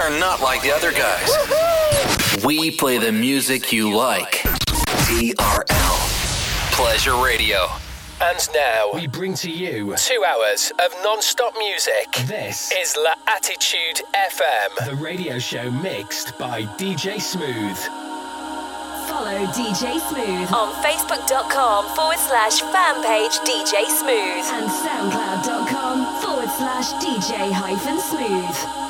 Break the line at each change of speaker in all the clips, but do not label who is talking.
are not like the other guys. We play the music you like. TRL. Pleasure Radio.
And now we bring to you two hours of non-stop music. This is La Attitude FM, the radio show mixed by DJ Smooth.
Follow DJ Smooth on Facebook.com forward slash fan page DJ Smooth and SoundCloud.com forward slash DJ hyphen Smooth.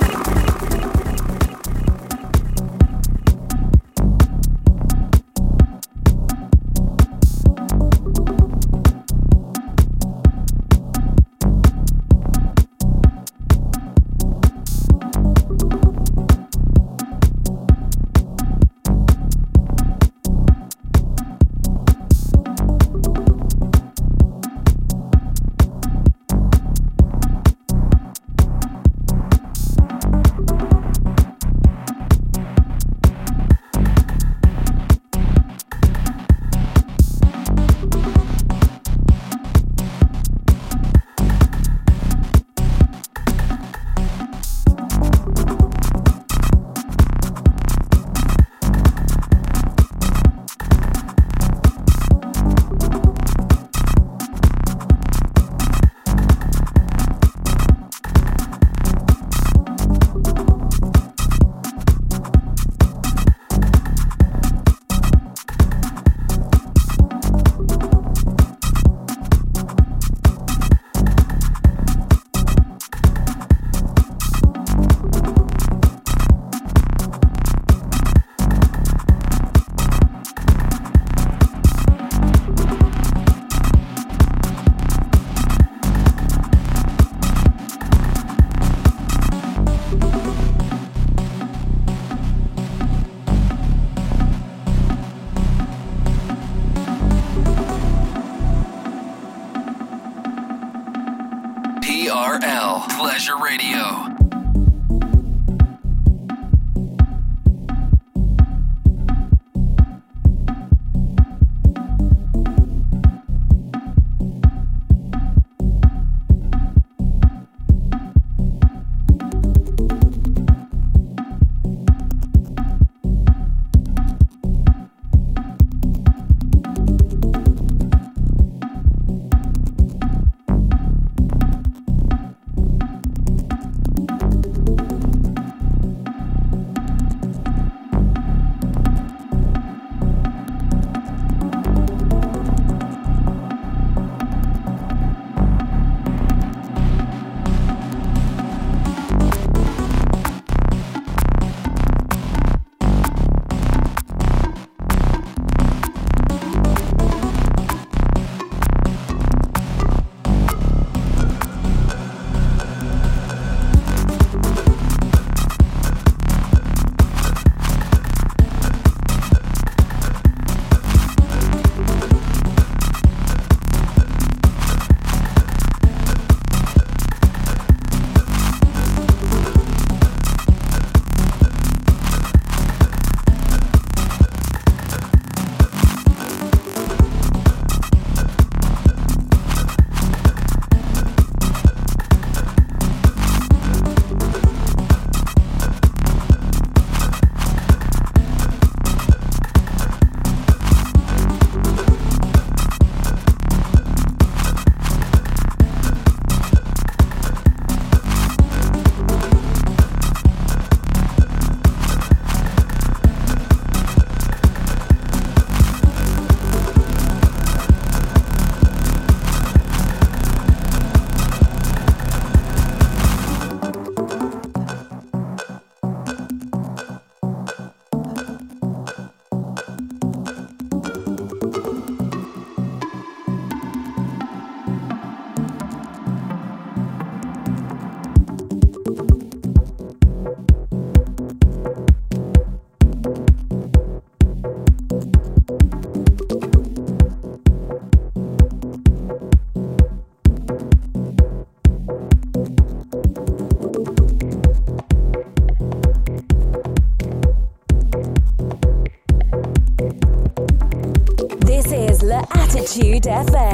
Death FM.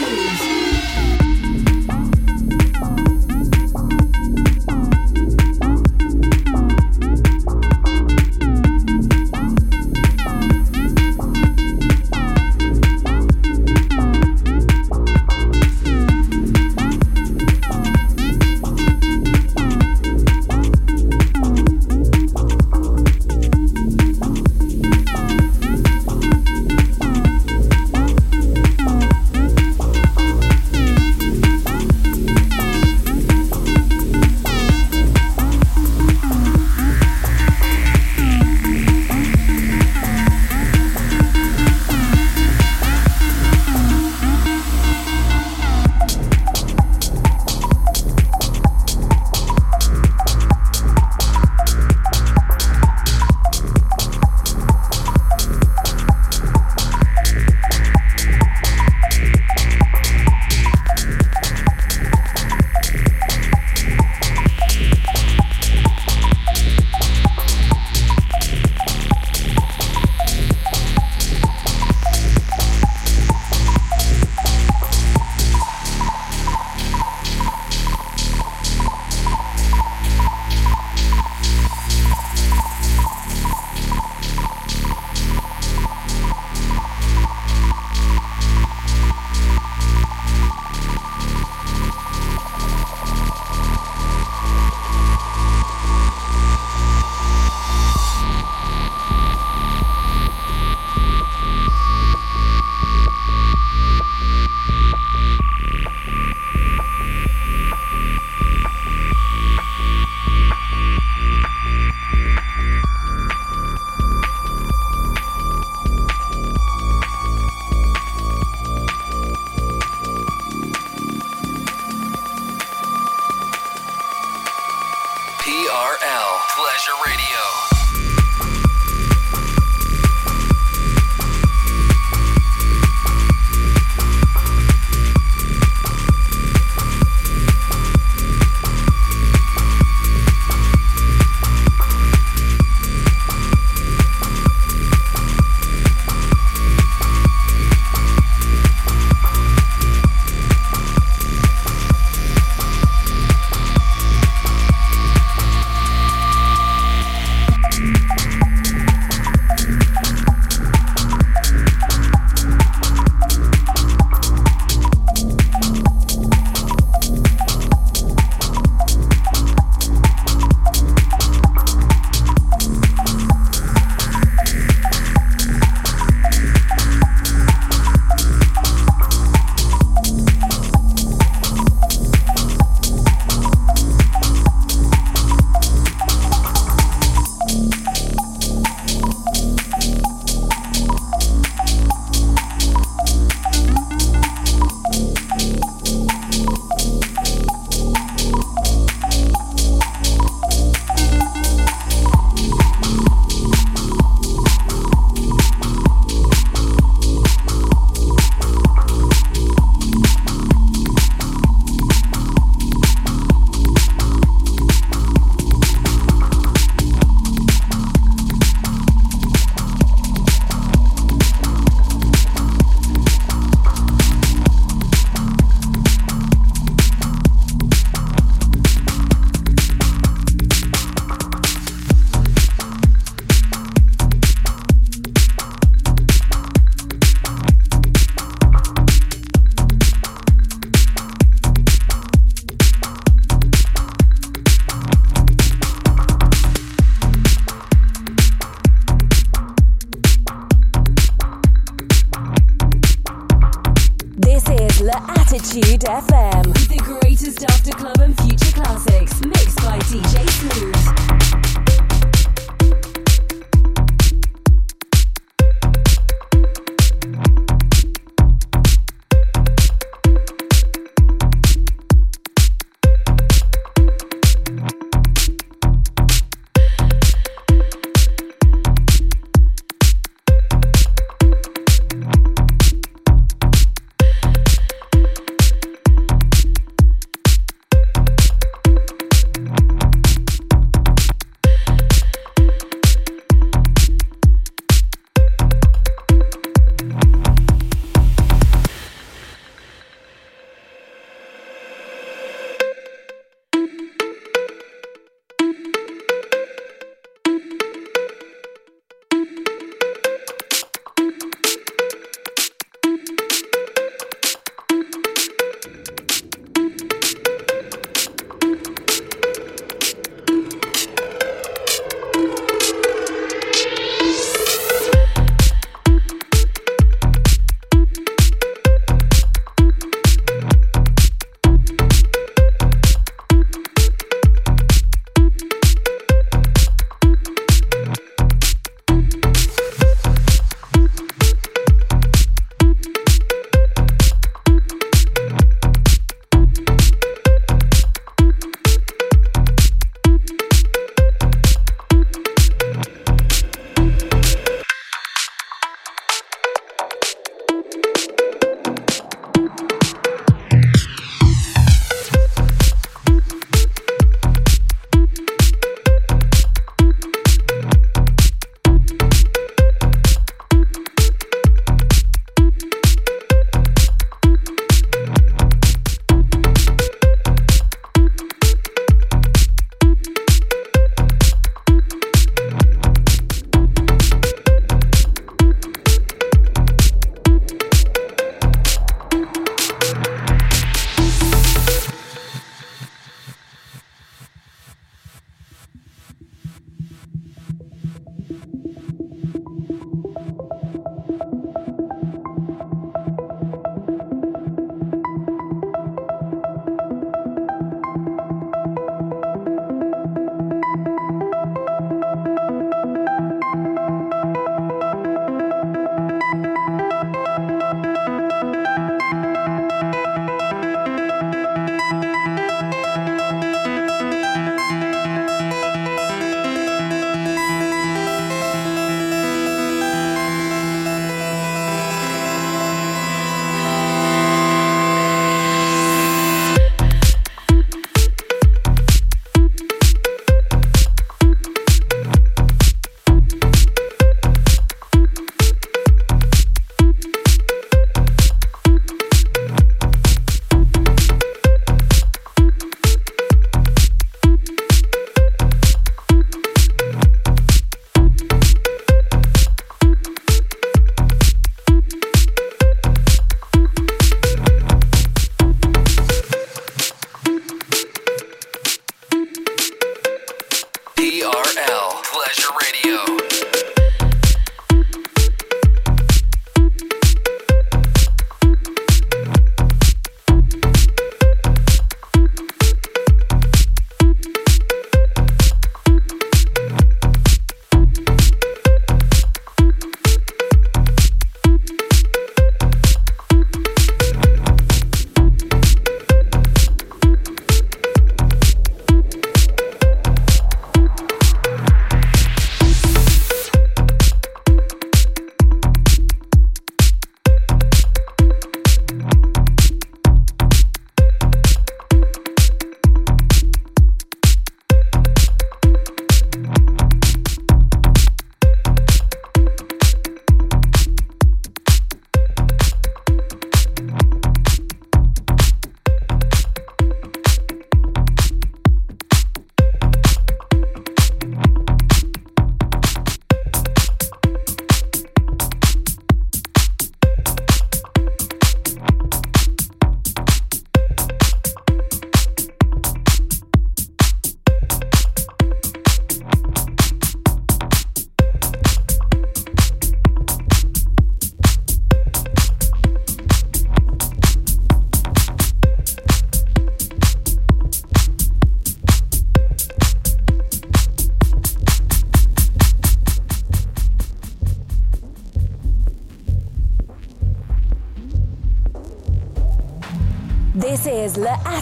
Texas.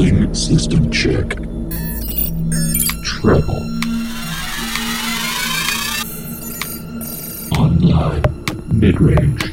System check. Treble. Online. Mid-range. Online.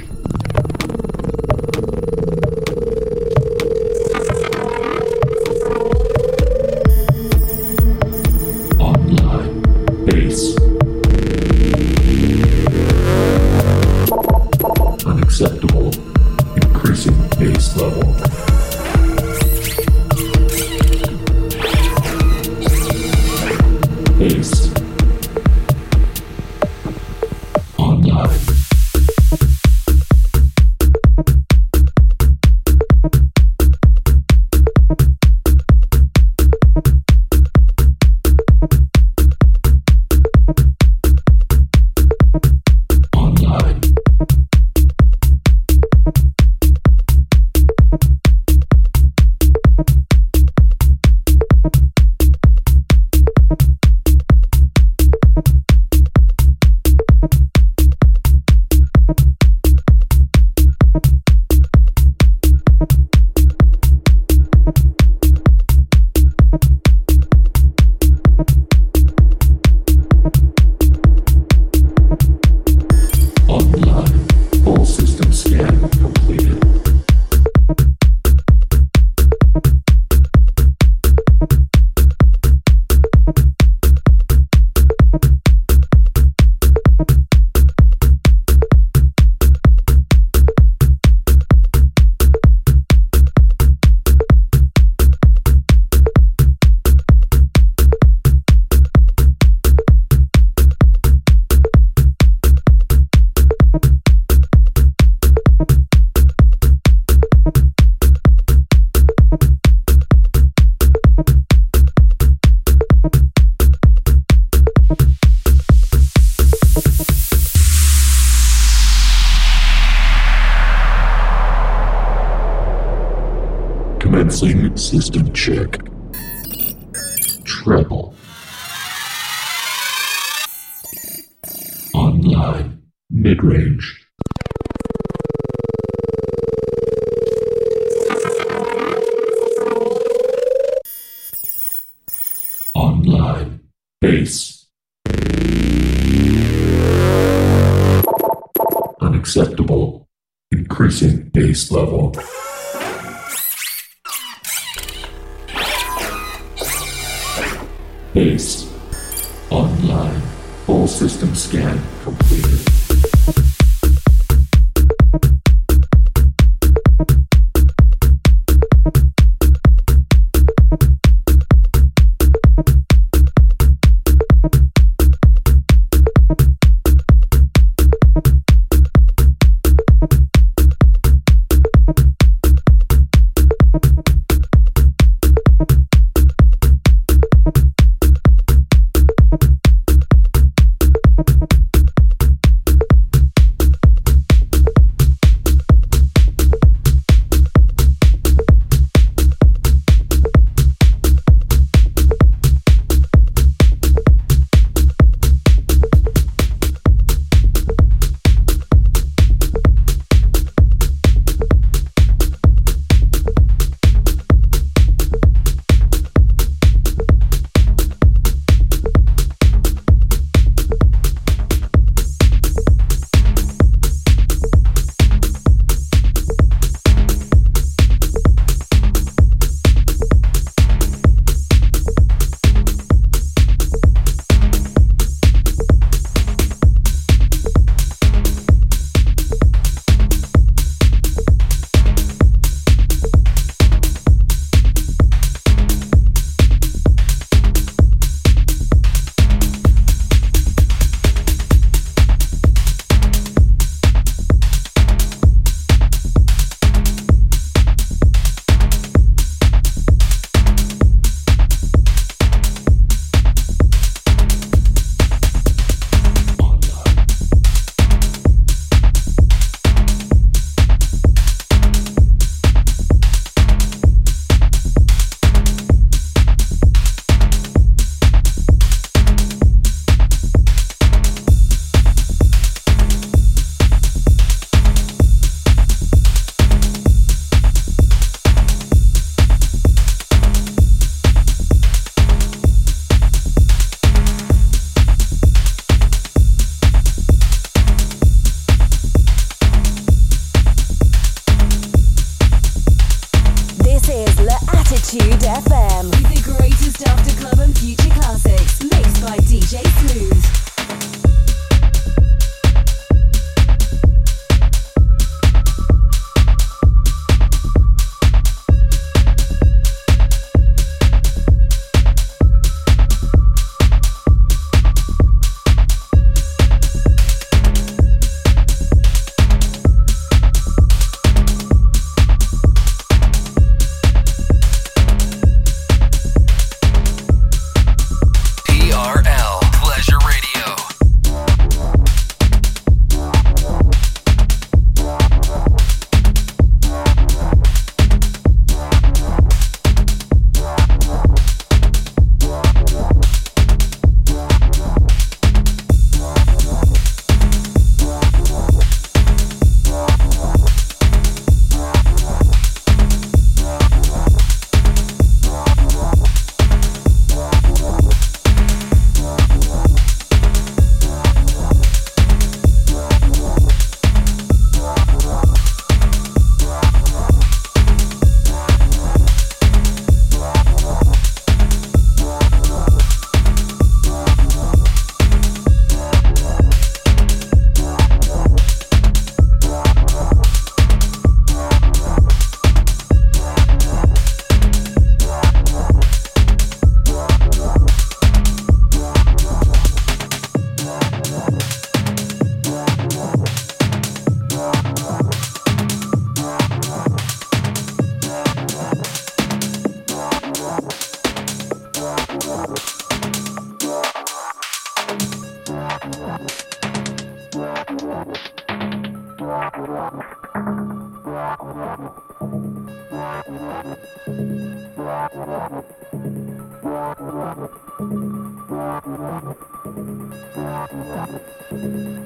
Toma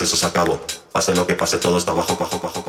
Eso se acabó. Pase lo que pase, todo está bajo, bajo, bajo.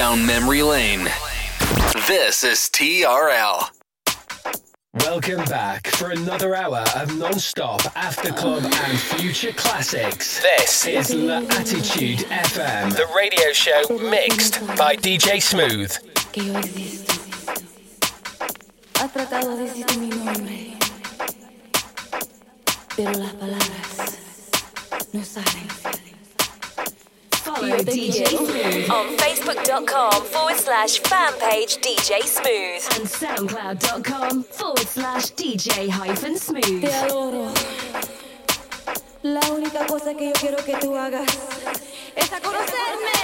Down memory lane. This is TRL.
Welcome back for another hour of non-stop after club and future classics. This is La Attitude FM, the radio show mixed by DJ Smooth.
Slash fan page DJ Smooth and SoundCloud.com forward slash DJ hyphen Smooth.
Te adoro. La única cosa que yo quiero que tú hagas es a conocerme.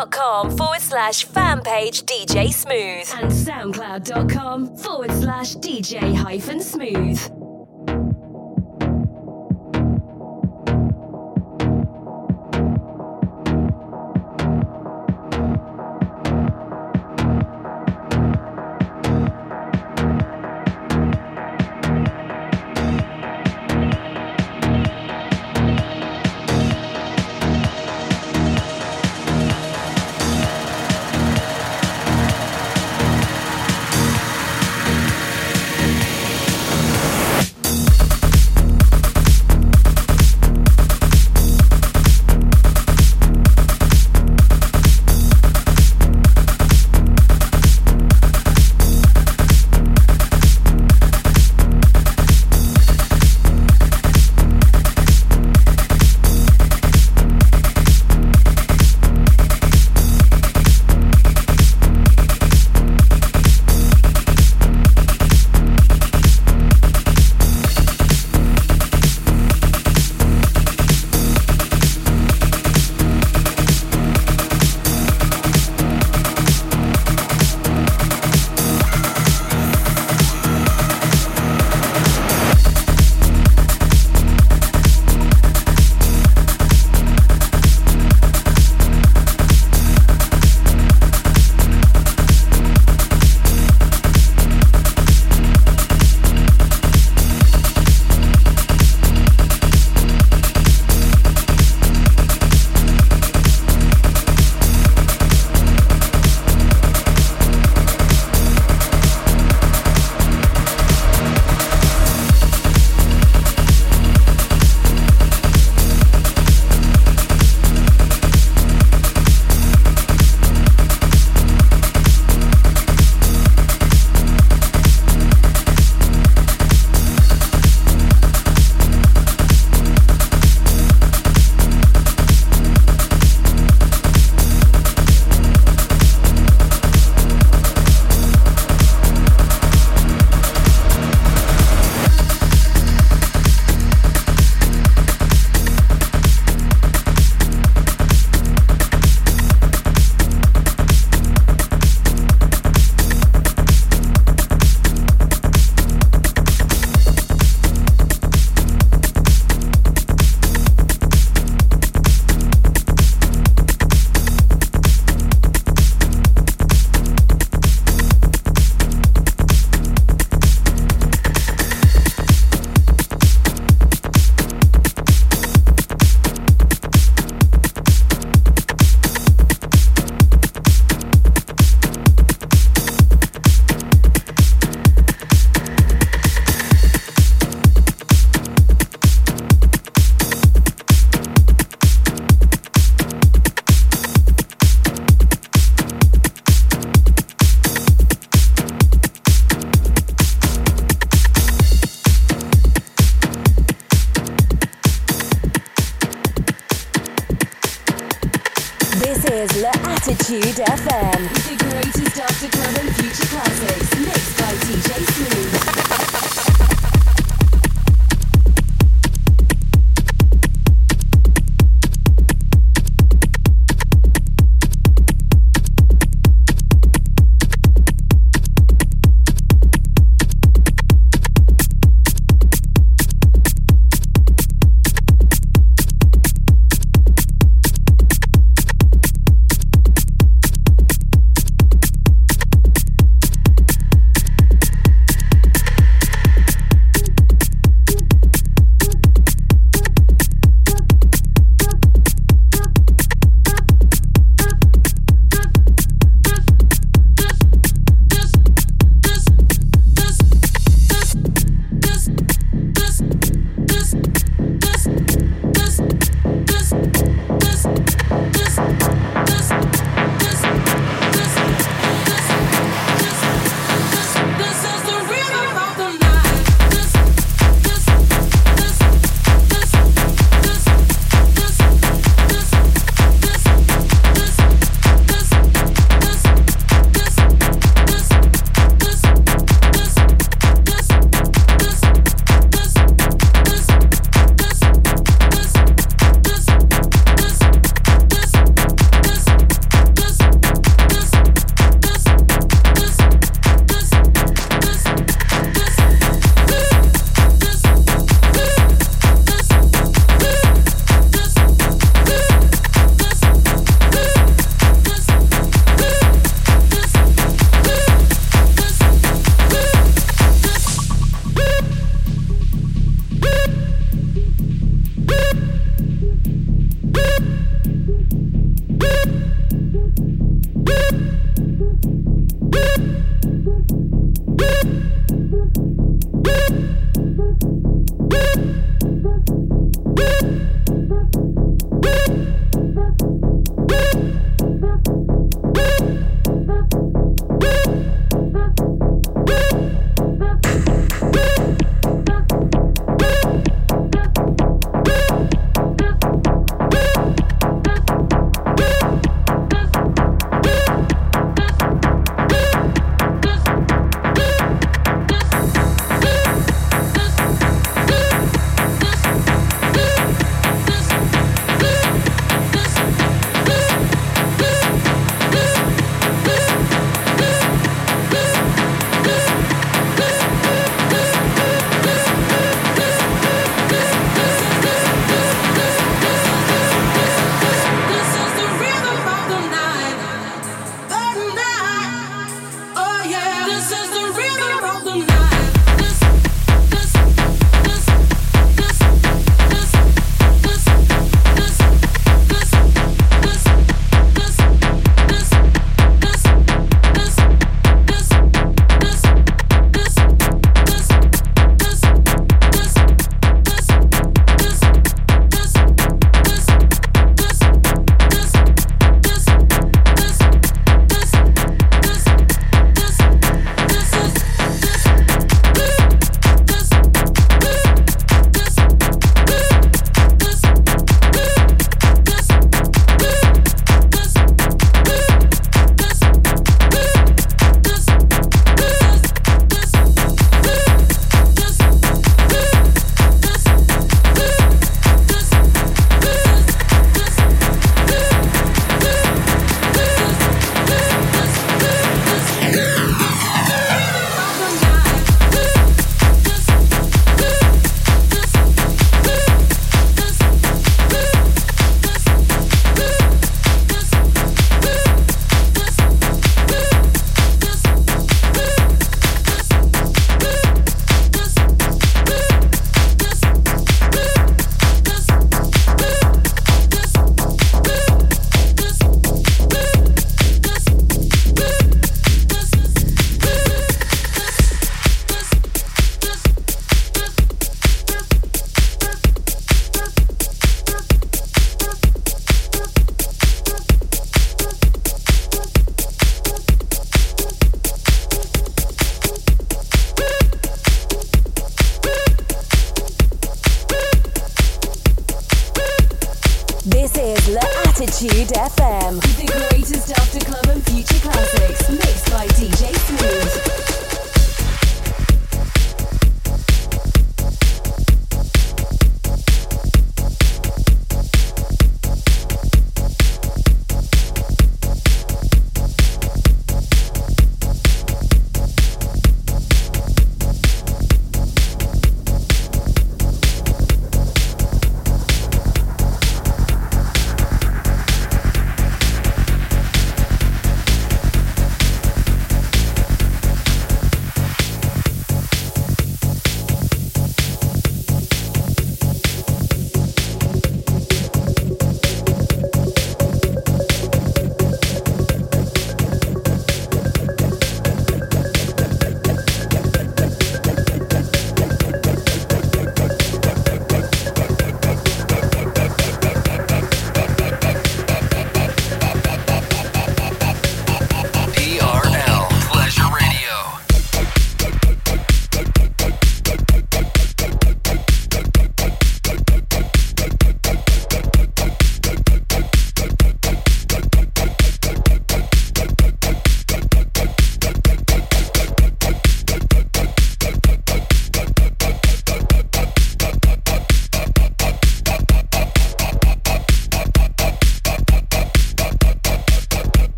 Facebook.com forward slash fan page DJ Smooth and SoundCloud.com